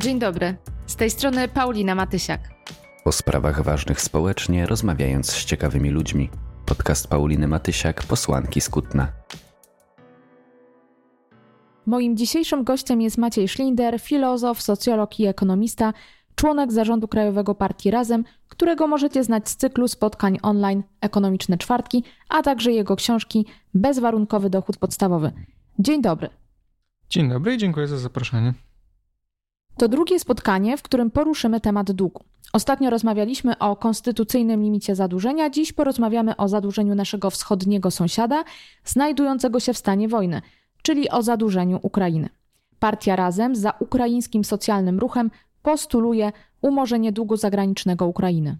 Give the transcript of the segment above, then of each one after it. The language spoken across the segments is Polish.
Dzień dobry. Z tej strony Paulina Matysiak. O sprawach ważnych społecznie rozmawiając z ciekawymi ludźmi. Podcast Pauliny Matysiak, posłanki Skutna. Moim dzisiejszym gościem jest Maciej Szlinder, filozof, socjolog i ekonomista, członek zarządu Krajowego Partii Razem, którego możecie znać z cyklu spotkań online Ekonomiczne Czwartki, a także jego książki Bezwarunkowy dochód podstawowy. Dzień dobry. Dzień dobry i dziękuję za zaproszenie. To drugie spotkanie, w którym poruszymy temat długu. Ostatnio rozmawialiśmy o konstytucyjnym limicie zadłużenia, dziś porozmawiamy o zadłużeniu naszego wschodniego sąsiada, znajdującego się w stanie wojny, czyli o zadłużeniu Ukrainy. Partia Razem za ukraińskim socjalnym ruchem postuluje umorzenie długu zagranicznego Ukrainy.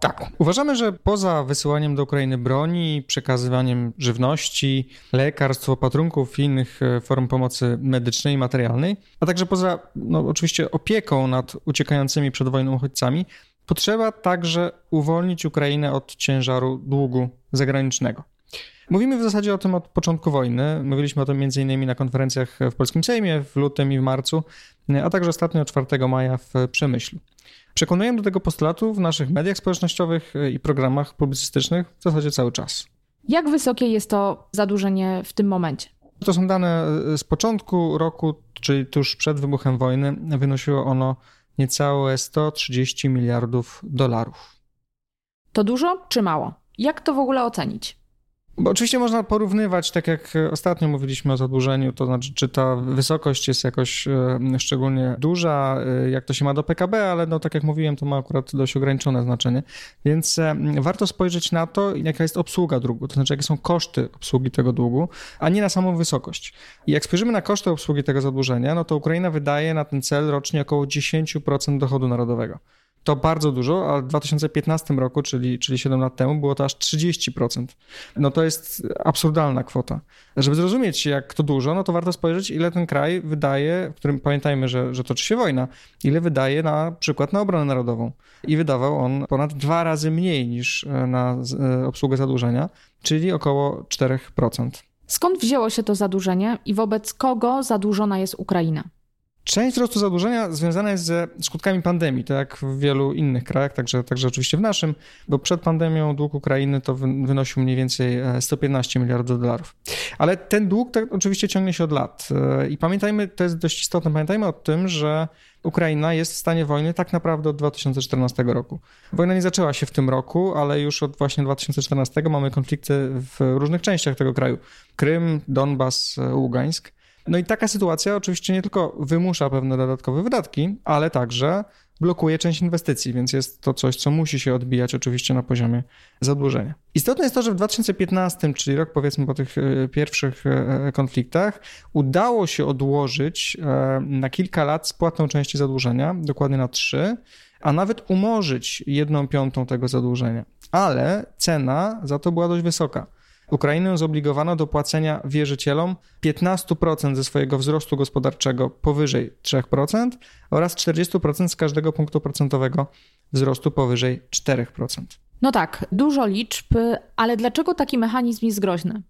Tak. Uważamy, że poza wysyłaniem do Ukrainy broni, przekazywaniem żywności, lekarstw, opatrunków i innych e, form pomocy medycznej i materialnej, a także poza no, oczywiście opieką nad uciekającymi przed wojną uchodźcami, potrzeba także uwolnić Ukrainę od ciężaru długu zagranicznego. Mówimy w zasadzie o tym od początku wojny. Mówiliśmy o tym m.in. na konferencjach w Polskim Sejmie w lutym i w marcu, a także ostatnio 4 maja w Przemyślu. Przekonujemy do tego postulatu w naszych mediach społecznościowych i programach publicystycznych w zasadzie cały czas. Jak wysokie jest to zadłużenie w tym momencie? To są dane z początku roku, czyli tuż przed wybuchem wojny. Wynosiło ono niecałe 130 miliardów dolarów. To dużo czy mało? Jak to w ogóle ocenić? Bo oczywiście można porównywać, tak jak ostatnio mówiliśmy o zadłużeniu, to znaczy, czy ta wysokość jest jakoś e, szczególnie duża, e, jak to się ma do PKB, ale no tak jak mówiłem, to ma akurat dość ograniczone znaczenie. Więc e, warto spojrzeć na to, jaka jest obsługa długu, to znaczy jakie są koszty obsługi tego długu, a nie na samą wysokość. I jak spojrzymy na koszty obsługi tego zadłużenia, no to Ukraina wydaje na ten cel rocznie około 10% dochodu narodowego to bardzo dużo, a w 2015 roku, czyli, czyli 7 lat temu, było to aż 30%. No to jest absurdalna kwota. Żeby zrozumieć, jak to dużo, no to warto spojrzeć, ile ten kraj wydaje, w którym pamiętajmy, że, że toczy się wojna, ile wydaje na przykład na obronę narodową. I wydawał on ponad dwa razy mniej niż e, na e, obsługę zadłużenia, czyli około 4%. Skąd wzięło się to zadłużenie i wobec kogo zadłużona jest Ukraina? Część wzrostu zadłużenia związana jest ze skutkami pandemii, tak jak w wielu innych krajach, także, także oczywiście w naszym, bo przed pandemią dług Ukrainy to wynosił mniej więcej 115 e, miliardów dolarów. Ale ten dług tak oczywiście ciągnie się od lat. E, I pamiętajmy, to jest dość istotne, pamiętajmy o tym, że Ukraina jest w stanie wojny tak naprawdę od 2014 roku. Wojna nie zaczęła się w tym roku, ale już od właśnie 2014 mamy konflikty w różnych częściach tego kraju. Krym, Donbas, e, Ługańsk. No i taka sytuacja oczywiście nie tylko wymusza pewne dodatkowe wydatki, ale także blokuje część inwestycji, więc jest to coś, co musi się odbijać oczywiście na poziomie zadłużenia. Istotne jest to, że w 2015, czyli rok powiedzmy po tych e, pierwszych e, konfliktach, udało się odłożyć e, na kilka lat spłatną części zadłużenia, dokładnie na trzy, a nawet umorzyć jedną piątą tego zadłużenia. Ale cena za to była dość wysoka. Ukrainę zobligowano do płacenia wierzycielom 15% ze swojego wzrostu gospodarczego powyżej 3% oraz 40% z każdego punktu procentowego wzrostu powyżej 4%. No tak, dużo liczb, ale dlaczego taki mechanizm jest groźny?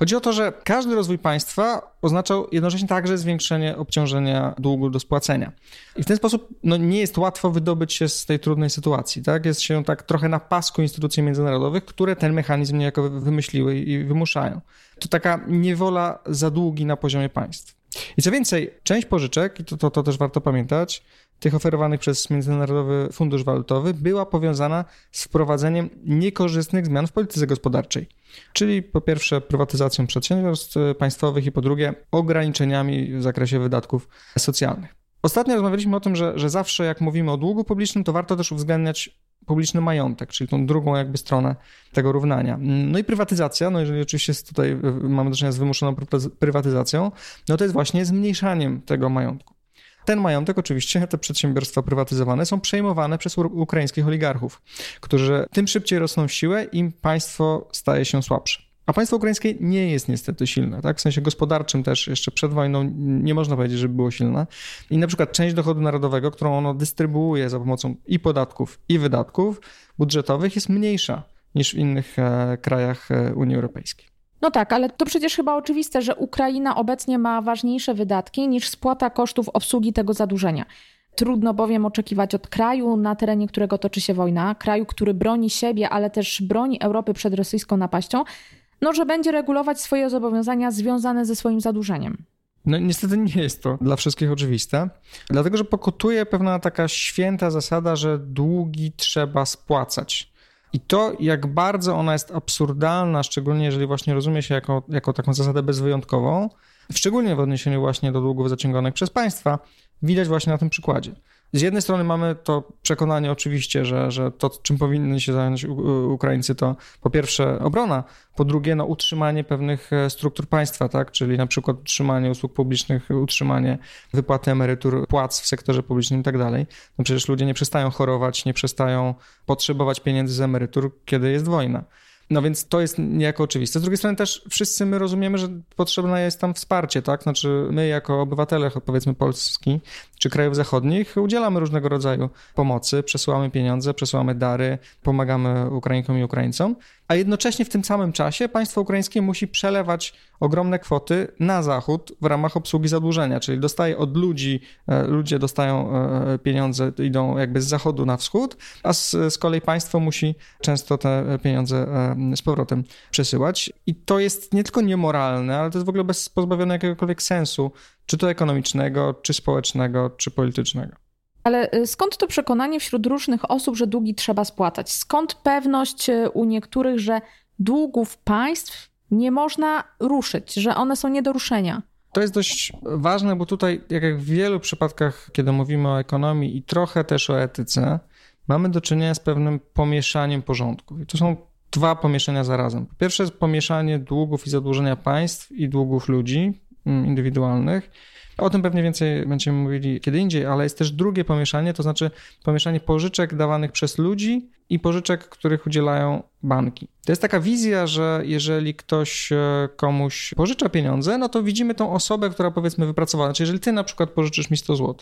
Chodzi o to, że każdy rozwój państwa oznaczał jednocześnie także zwiększenie obciążenia długu do spłacenia. I w ten sposób no, nie jest łatwo wydobyć się z tej trudnej sytuacji. Tak? Jest się tak trochę na pasku instytucji międzynarodowych, które ten mechanizm niejako wymyśliły i wymuszają. To taka niewola za długi na poziomie państw. I co więcej, część pożyczek, i to, to, to też warto pamiętać, tych oferowanych przez Międzynarodowy Fundusz Walutowy była powiązana z wprowadzeniem niekorzystnych zmian w polityce gospodarczej. Czyli po pierwsze prywatyzacją przedsiębiorstw państwowych i po drugie ograniczeniami w zakresie wydatków socjalnych. Ostatnio rozmawialiśmy o tym, że, że zawsze jak mówimy o długu publicznym, to warto też uwzględniać publiczny majątek, czyli tą drugą jakby stronę tego równania. No i prywatyzacja, no jeżeli oczywiście tutaj mamy do czynienia z wymuszoną prywatyzacją, no to jest właśnie zmniejszaniem tego majątku. Ten majątek, oczywiście, te przedsiębiorstwa prywatyzowane są przejmowane przez ukraińskich oligarchów, którzy tym szybciej rosną w siłę, im państwo staje się słabsze. A państwo ukraińskie nie jest niestety silne, tak? W sensie gospodarczym też jeszcze przed wojną nie można powiedzieć, że było silne. I na przykład część dochodu narodowego, którą ono dystrybuuje za pomocą i podatków, i wydatków budżetowych jest mniejsza niż w innych e, krajach e, Unii Europejskiej. No tak, ale to przecież chyba oczywiste, że Ukraina obecnie ma ważniejsze wydatki niż spłata kosztów obsługi tego zadłużenia. Trudno bowiem oczekiwać od kraju, na terenie którego toczy się wojna, kraju, który broni siebie, ale też broni Europy przed rosyjską napaścią, no, że będzie regulować swoje zobowiązania związane ze swoim zadłużeniem. No niestety nie jest to dla wszystkich oczywiste, dlatego że pokutuje pewna taka święta zasada, że długi trzeba spłacać. I to, jak bardzo ona jest absurdalna, szczególnie jeżeli właśnie rozumie się jako, jako taką zasadę bezwyjątkową, szczególnie w odniesieniu właśnie do długów zaciąganych przez państwa, widać właśnie na tym przykładzie. Z jednej strony mamy to przekonanie oczywiście, że, że to, czym powinni się zająć Ukraińcy, to po pierwsze obrona, po drugie no, utrzymanie pewnych e, struktur państwa, tak? czyli na przykład utrzymanie usług publicznych, utrzymanie wypłaty emerytur, płac w sektorze publicznym i tak dalej. No przecież ludzie nie przestają chorować, nie przestają potrzebować pieniędzy z emerytur, kiedy jest wojna. No więc to jest niejako oczywiste. Z drugiej strony też wszyscy my rozumiemy, że potrzebne jest tam wsparcie, tak? Znaczy my jako obywatele, powiedzmy Polski czy krajów zachodnich udzielamy różnego rodzaju pomocy, przesyłamy pieniądze, przesyłamy dary, pomagamy Ukrainkom i Ukraińcom, a jednocześnie w tym samym czasie państwo ukraińskie musi przelewać ogromne kwoty na zachód w ramach obsługi zadłużenia, czyli dostaje od ludzi, e, ludzie dostają e, pieniądze, idą jakby z zachodu na wschód, a z, z kolei państwo musi często te pieniądze e, z powrotem przesyłać. I to jest nie tylko niemoralne, ale to jest w ogóle bez, pozbawione jakiegokolwiek sensu, czy to ekonomicznego, czy społecznego, czy politycznego. Ale y, skąd to przekonanie wśród różnych osób, że długi trzeba spłacać? Skąd pewność y, u niektórych, że długów państw nie można ruszyć, że one są nie do ruszenia? To jest dość ważne, bo tutaj, jak w wielu przypadkach, kiedy mówimy o ekonomii i trochę też o etyce, mamy do czynienia z pewnym pomieszaniem porządków. I to są dwa pomieszania zarazem. Po pierwsze jest pomieszanie długów i zadłużenia państw i długów ludzi mm, indywidualnych. O tym pewnie więcej będziemy mówili kiedy indziej, ale jest też drugie pomieszanie, to znaczy pomieszanie pożyczek dawanych przez ludzi i pożyczek, których udzielają banki. To jest taka wizja, że jeżeli ktoś e, komuś pożycza pieniądze, no to widzimy tą osobę, która powiedzmy wypracowała. Znaczy, jeżeli ty na przykład pożyczysz mi 100 zł,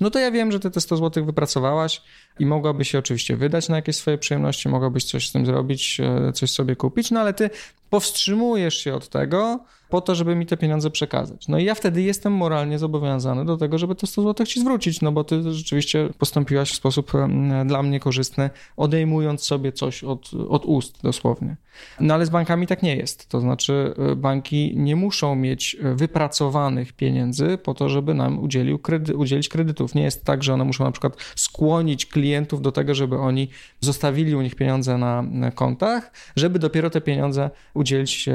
no to ja wiem, że ty te 100 zł wypracowałaś i mogłabyś się oczywiście wydać na jakieś swoje przyjemności, mogłabyś coś z tym zrobić, e, coś sobie kupić, no ale ty powstrzymujesz się od tego, po to, żeby mi te pieniądze przekazać. No i ja wtedy jestem moralnie zobowiązany do tego, żeby to 100 zł ci zwrócić, no bo ty rzeczywiście postąpiłaś w sposób dla mnie korzystny, odejmując sobie coś od, od ust dosłownie. No ale z bankami tak nie jest. To znaczy e, banki nie muszą mieć e, wypracowanych pieniędzy po to, żeby nam udzielił kredy, udzielić kredytów. Nie jest tak, że one muszą na przykład skłonić klientów do tego, żeby oni zostawili u nich pieniądze na, kontach, żeby dopiero te pieniądze udzielić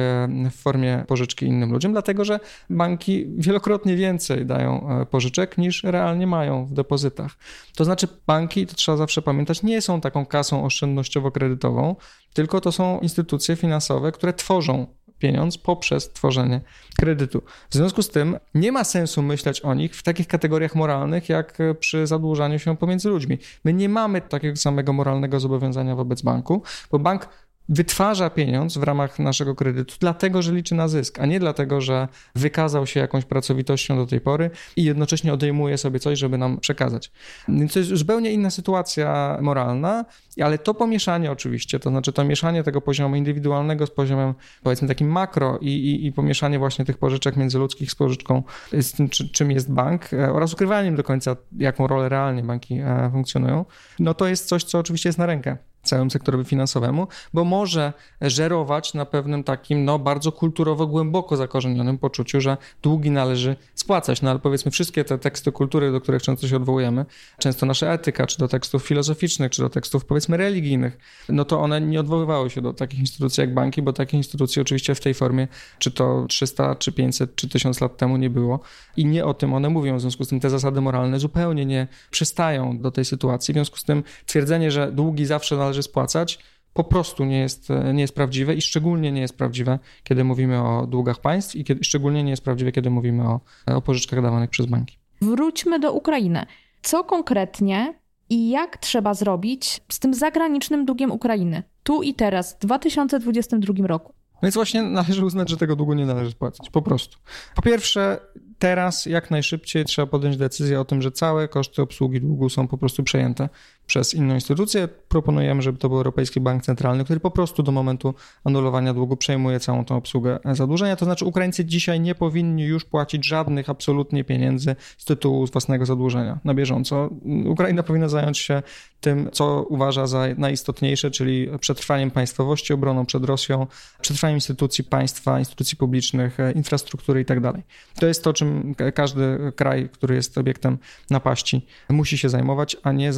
w formie pożyczki innym ludziom, dlatego że banki wielokrotnie więcej dają e, pożyczek niż realnie mają w depozytach. To znaczy banki, to trzeba zawsze pamiętać, nie są taką kasą oszczędnościowo-kredytową, tylko to są instytucje finansowe, które tworzą pieniądz poprzez tworzenie kredytu. W związku z tym nie ma sensu myśleć o nich w takich kategoriach moralnych, jak przy zadłużaniu się pomiędzy ludźmi. My nie mamy takiego samego moralnego zobowiązania wobec banku, bo bank wytwarza pieniądz w ramach naszego kredytu, dlatego że liczy na zysk, a nie dlatego, że wykazał się jakąś pracowitością do tej pory i jednocześnie odejmuje sobie coś, żeby nam przekazać. Więc to jest zupełnie inna sytuacja moralna, ale to pomieszanie oczywiście, to znaczy to mieszanie tego poziomu indywidualnego z poziomem powiedzmy takim makro i, i, i pomieszanie właśnie tych pożyczek międzyludzkich z pożyczką, z tym czy, czym jest bank e, oraz ukrywaniem do końca jaką rolę realnie banki e, funkcjonują, no to jest coś, co oczywiście jest na rękę całemu sektorowi finansowemu, bo może żerować na pewnym takim no, bardzo kulturowo głęboko zakorzenionym poczuciu, że długi należy spłacać. No ale powiedzmy wszystkie te teksty kultury, do których często się odwołujemy, często nasza etyka, czy do tekstów filozoficznych, czy do tekstów powiedzmy religijnych, no to one nie odwoływały się do takich instytucji jak banki, bo takich instytucji oczywiście w tej formie, czy to 300, czy 500, czy 1000 lat temu nie było i nie o tym one mówią. W związku z tym te zasady moralne zupełnie nie przystają do tej sytuacji. W związku z tym twierdzenie, że długi zawsze należy należy spłacać, po prostu nie jest, nie jest prawdziwe i szczególnie nie jest prawdziwe, kiedy mówimy o długach państw i kiedy, szczególnie nie jest prawdziwe, kiedy mówimy o, o pożyczkach dawanych przez banki. Wróćmy do Ukrainy. Co konkretnie i jak trzeba zrobić z tym zagranicznym długiem Ukrainy tu i teraz, w 2022 roku? Więc właśnie należy uznać, że tego długu nie należy spłacać, po prostu. Po pierwsze, teraz jak najszybciej trzeba podjąć decyzję o tym, że całe koszty obsługi długu są po prostu przejęte przez inną instytucję. Proponujemy, żeby to był Europejski Bank Centralny, który po prostu do momentu anulowania długu przejmuje całą tą obsługę zadłużenia. To znaczy Ukraińcy dzisiaj nie powinni już płacić żadnych absolutnie pieniędzy z tytułu własnego zadłużenia na bieżąco. Ukraina powinna zająć się tym, co uważa za najistotniejsze, czyli przetrwaniem państwowości, obroną przed Rosją, przetrwaniem instytucji państwa, instytucji publicznych, infrastruktury itd. Tak to jest to, czym każdy kraj, który jest obiektem napaści, musi się zajmować, a nie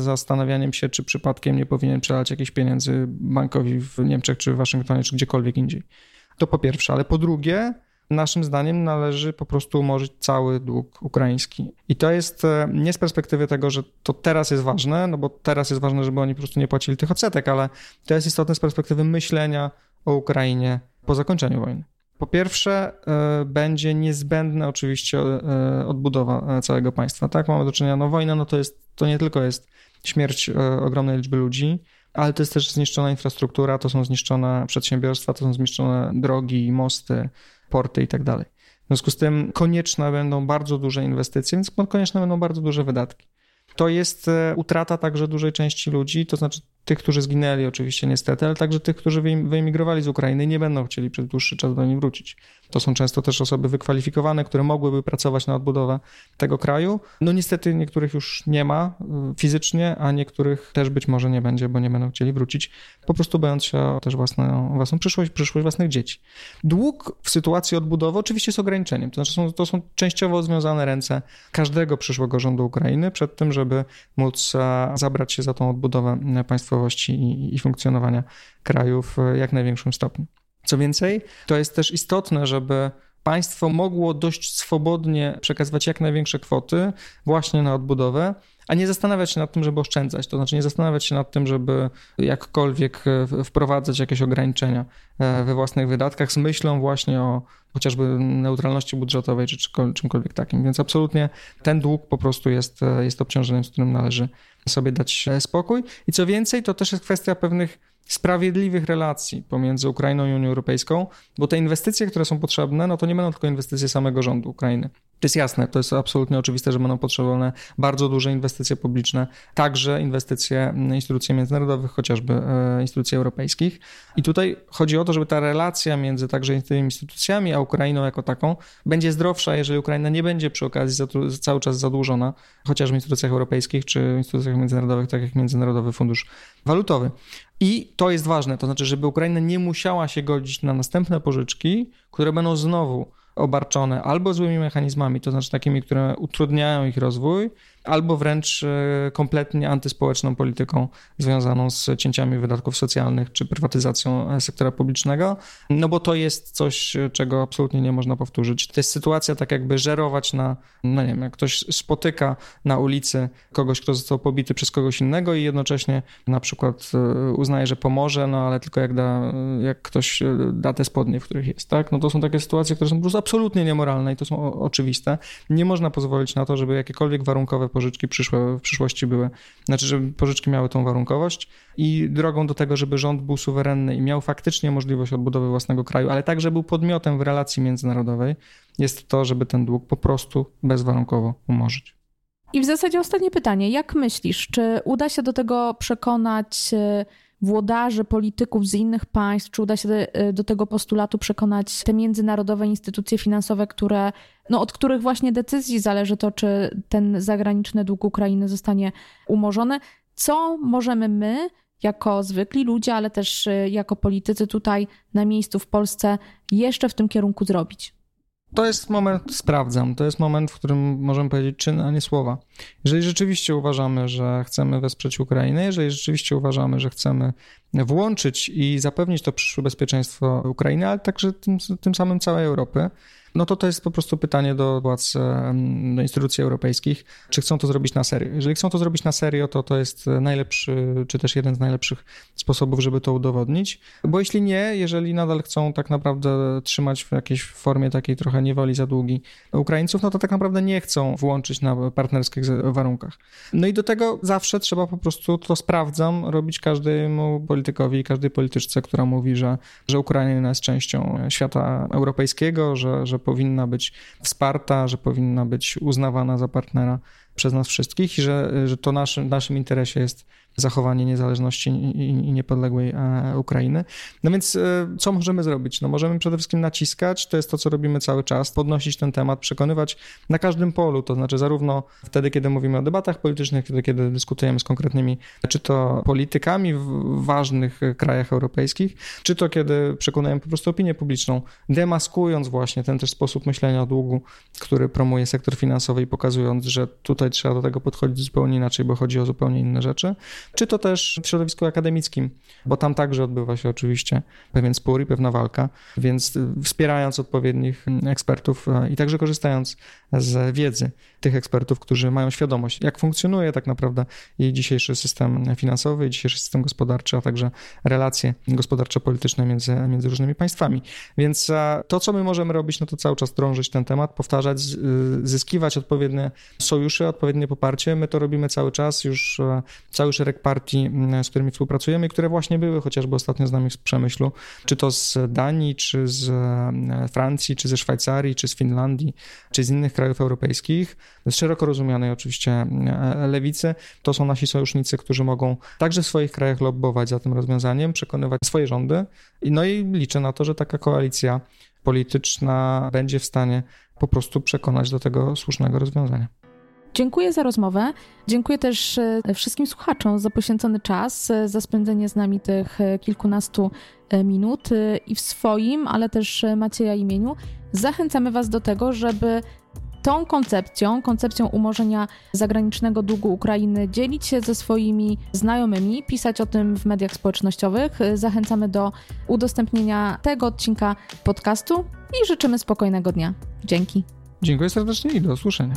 zastanawianiem się, czy przypadkiem nie powinien przelać jakichś pieniędzy bankowi w Niemczech, czy w Waszyngtonie, czy gdziekolwiek indziej. To po pierwsze, ale po drugie, naszym zdaniem należy po prostu umorzyć cały dług ukraiński. I to jest e, nie z perspektywy tego, że to teraz jest ważne, no bo teraz jest ważne, żeby oni po prostu nie płacili tych odsetek, ale to jest istotne z perspektywy myślenia o Ukrainie po zakończeniu wojny. Po pierwsze, e, będzie niezbędna oczywiście e, odbudowa całego państwa. Tak, mamy do czynienia, no wojna, no to jest, to nie tylko jest śmierć ogromnej liczby ludzi, ale to jest też zniszczona infrastruktura, to są zniszczone przedsiębiorstwa, to są zniszczone drogi, mosty, porty i tak. W związku z tym konieczne będą bardzo duże inwestycje, więc konieczne będą bardzo duże wydatki. To jest e, utrata także dużej części ludzi, to znaczy tych, którzy zginęli oczywiście niestety, ale także tych, którzy wyemigrowali z Ukrainy nie będą chcieli przez dłuższy czas do niej wrócić. To są często też osoby wykwalifikowane, które mogłyby pracować na odbudowę tego kraju. No niestety niektórych już nie ma y, fizycznie, a niektórych też być może nie będzie, bo nie będą chcieli wrócić, po prostu bojąc się o też własną, własną przyszłość, przyszłość własnych dzieci. Dług w sytuacji odbudowy oczywiście jest ograniczeniem, to znaczy są, to są częściowo związane ręce każdego przyszłego rządu Ukrainy przed tym, żeby móc zabrać się za tą odbudowę państwowości i, i funkcjonowania kraju w jak największym stopniu. Co więcej, to jest też istotne, żeby państwo mogło dość swobodnie przekazywać jak największe kwoty właśnie na odbudowę, a nie zastanawiać się nad tym, żeby oszczędzać. To znaczy nie zastanawiać się nad tym, żeby jakkolwiek wprowadzać jakieś ograniczenia e, we własnych wydatkach z myślą właśnie o chociażby neutralności budżetowej czy czymkolwiek takim. Więc absolutnie ten dług po prostu jest, e, jest obciążeniem, z którym należy sobie dać e, spokój. I co więcej, to też jest kwestia pewnych sprawiedliwych relacji pomiędzy Ukrainą i Unią Europejską, bo te inwestycje, które są potrzebne, no to nie będą tylko inwestycje samego rządu Ukrainy. To jest jasne, to jest absolutnie oczywiste, że będą potrzebowane bardzo duże inwestycje publiczne, także inwestycje instytucji międzynarodowych, chociażby e, instytucji europejskich. I tutaj chodzi o to, żeby ta relacja między także tymi instytucjami a Ukrainą jako taką będzie zdrowsza, jeżeli Ukraina nie będzie przy okazji cały czas zadłużona, chociażby w instytucjach europejskich czy instytucjach międzynarodowych, tak jak Międzynarodowy Fundusz Walutowy. I to jest ważne, to znaczy, żeby Ukraina nie musiała się godzić na następne pożyczki, które będą znowu obarczone albo złymi mechanizmami, to znaczy takimi, które utrudniają ich rozwój, albo wręcz e, kompletnie antyspołeczną polityką związaną z cięciami wydatków socjalnych czy prywatyzacją e, sektora publicznego, no bo to jest coś, czego absolutnie nie można powtórzyć. To jest sytuacja tak jakby żerować na, no nie wiem, jak ktoś spotyka na ulicy kogoś, kto został pobity przez kogoś innego i jednocześnie na przykład e, uznaje, że pomoże, no ale tylko jak, da, jak ktoś da te spodnie, w których jest, tak? No to są takie sytuacje, które są po prostu absolutnie niemoralne i to są oczywiste. Nie można pozwolić na to, żeby jakiekolwiek warunkowe pożyczki przyszłe, w przyszłości były, znaczy, żeby pożyczki miały tą warunkowość i drogą do tego, żeby rząd był suwerenny i miał faktycznie możliwość odbudowy własnego kraju, ale także był podmiotem w relacji międzynarodowej, jest to, żeby ten dług po prostu bezwarunkowo umorzyć. I w zasadzie ostatnie pytanie. Jak myślisz, czy uda się do tego przekonać e, włodarzy, polityków z innych państw, czy uda się do, do tego postulatu przekonać te międzynarodowe instytucje finansowe, które, no, od których właśnie decyzji zależy to, czy ten zagraniczny dług Ukrainy zostanie umorzony. Co możemy my, jako zwykli ludzie, ale też y, jako politycy tutaj na miejscu w Polsce, jeszcze w tym kierunku zrobić? To jest moment, sprawdzam, to jest moment, w którym możemy powiedzieć czyn, a nie słowa. Jeżeli rzeczywiście uważamy, że chcemy wesprzeć Ukrainę, jeżeli rzeczywiście uważamy, że chcemy włączyć i zapewnić to przyszłe bezpieczeństwo Ukrainy, ale także tym, tym samym całej Europy, no to to jest po prostu pytanie do władz, do instytucji europejskich, czy chcą to zrobić na serio. Jeżeli chcą to zrobić na serio, to to jest najlepszy, czy też jeden z najlepszych sposobów, żeby to udowodnić, bo jeśli nie, jeżeli nadal chcą tak naprawdę trzymać w jakiejś formie takiej trochę niewoli za długi Ukraińców, no to tak naprawdę nie chcą włączyć na partnerskich warunkach. No i do tego zawsze trzeba po prostu, to sprawdzam, robić każdemu politykowi, każdej polityczce, która mówi, że, że Ukraina jest częścią świata europejskiego, że, że powinna być wsparta, że powinna być uznawana za partnera przez nas wszystkich i że, że to naszym, naszym interesie jest zachowanie niezależności i niepodległej e, Ukrainy. No więc e, co możemy zrobić? No możemy przede wszystkim naciskać, to jest to, co robimy cały czas, podnosić ten temat, przekonywać na każdym polu, to znaczy zarówno wtedy, kiedy mówimy o debatach politycznych, wtedy, kiedy dyskutujemy z konkretnymi, czy to politykami w ważnych krajach europejskich, czy to kiedy przekonujemy po prostu opinię publiczną, demaskując właśnie ten też sposób myślenia o długu, który promuje sektor finansowy i pokazując, że tutaj trzeba do tego podchodzić zupełnie inaczej, bo chodzi o zupełnie inne rzeczy czy to też w środowisku akademickim, bo tam także odbywa się oczywiście pewien spór i pewna walka, więc wspierając odpowiednich ekspertów e, i także korzystając z wiedzy tych ekspertów, którzy mają świadomość, jak funkcjonuje tak naprawdę i dzisiejszy system finansowy, i dzisiejszy system gospodarczy, a także relacje gospodarczo-polityczne między, między różnymi państwami. Więc e, to, co my możemy robić, no to cały czas drążyć ten temat, powtarzać, zyskiwać odpowiednie sojusze, odpowiednie poparcie. My to robimy cały czas, już e, cały szereg partii, z którymi współpracujemy, które właśnie były chociażby ostatnio z nami w Przemyślu, czy to z Danii, czy z e, Francji, czy ze Szwajcarii, czy z Finlandii, czy z innych krajów europejskich, z szeroko rozumianej oczywiście e, lewicy, to są nasi sojusznicy, którzy mogą także w swoich krajach lobbować za tym rozwiązaniem, przekonywać swoje rządy. No i liczę na to, że taka koalicja polityczna będzie w stanie po prostu przekonać do tego słusznego rozwiązania. Dziękuję za rozmowę. Dziękuję też e, wszystkim słuchaczom za poświęcony czas, e, za spędzenie z nami tych kilkunastu minut i w swoim, ale też Macieja imieniu. Zachęcamy Was do tego, żeby tą koncepcją, koncepcją umorzenia zagranicznego długu Ukrainy, dzielić się ze swoimi znajomymi, pisać o tym w mediach społecznościowych. Zachęcamy do udostępnienia tego odcinka podcastu i życzymy spokojnego dnia. Dzięki. Dziękuję serdecznie i do usłyszenia.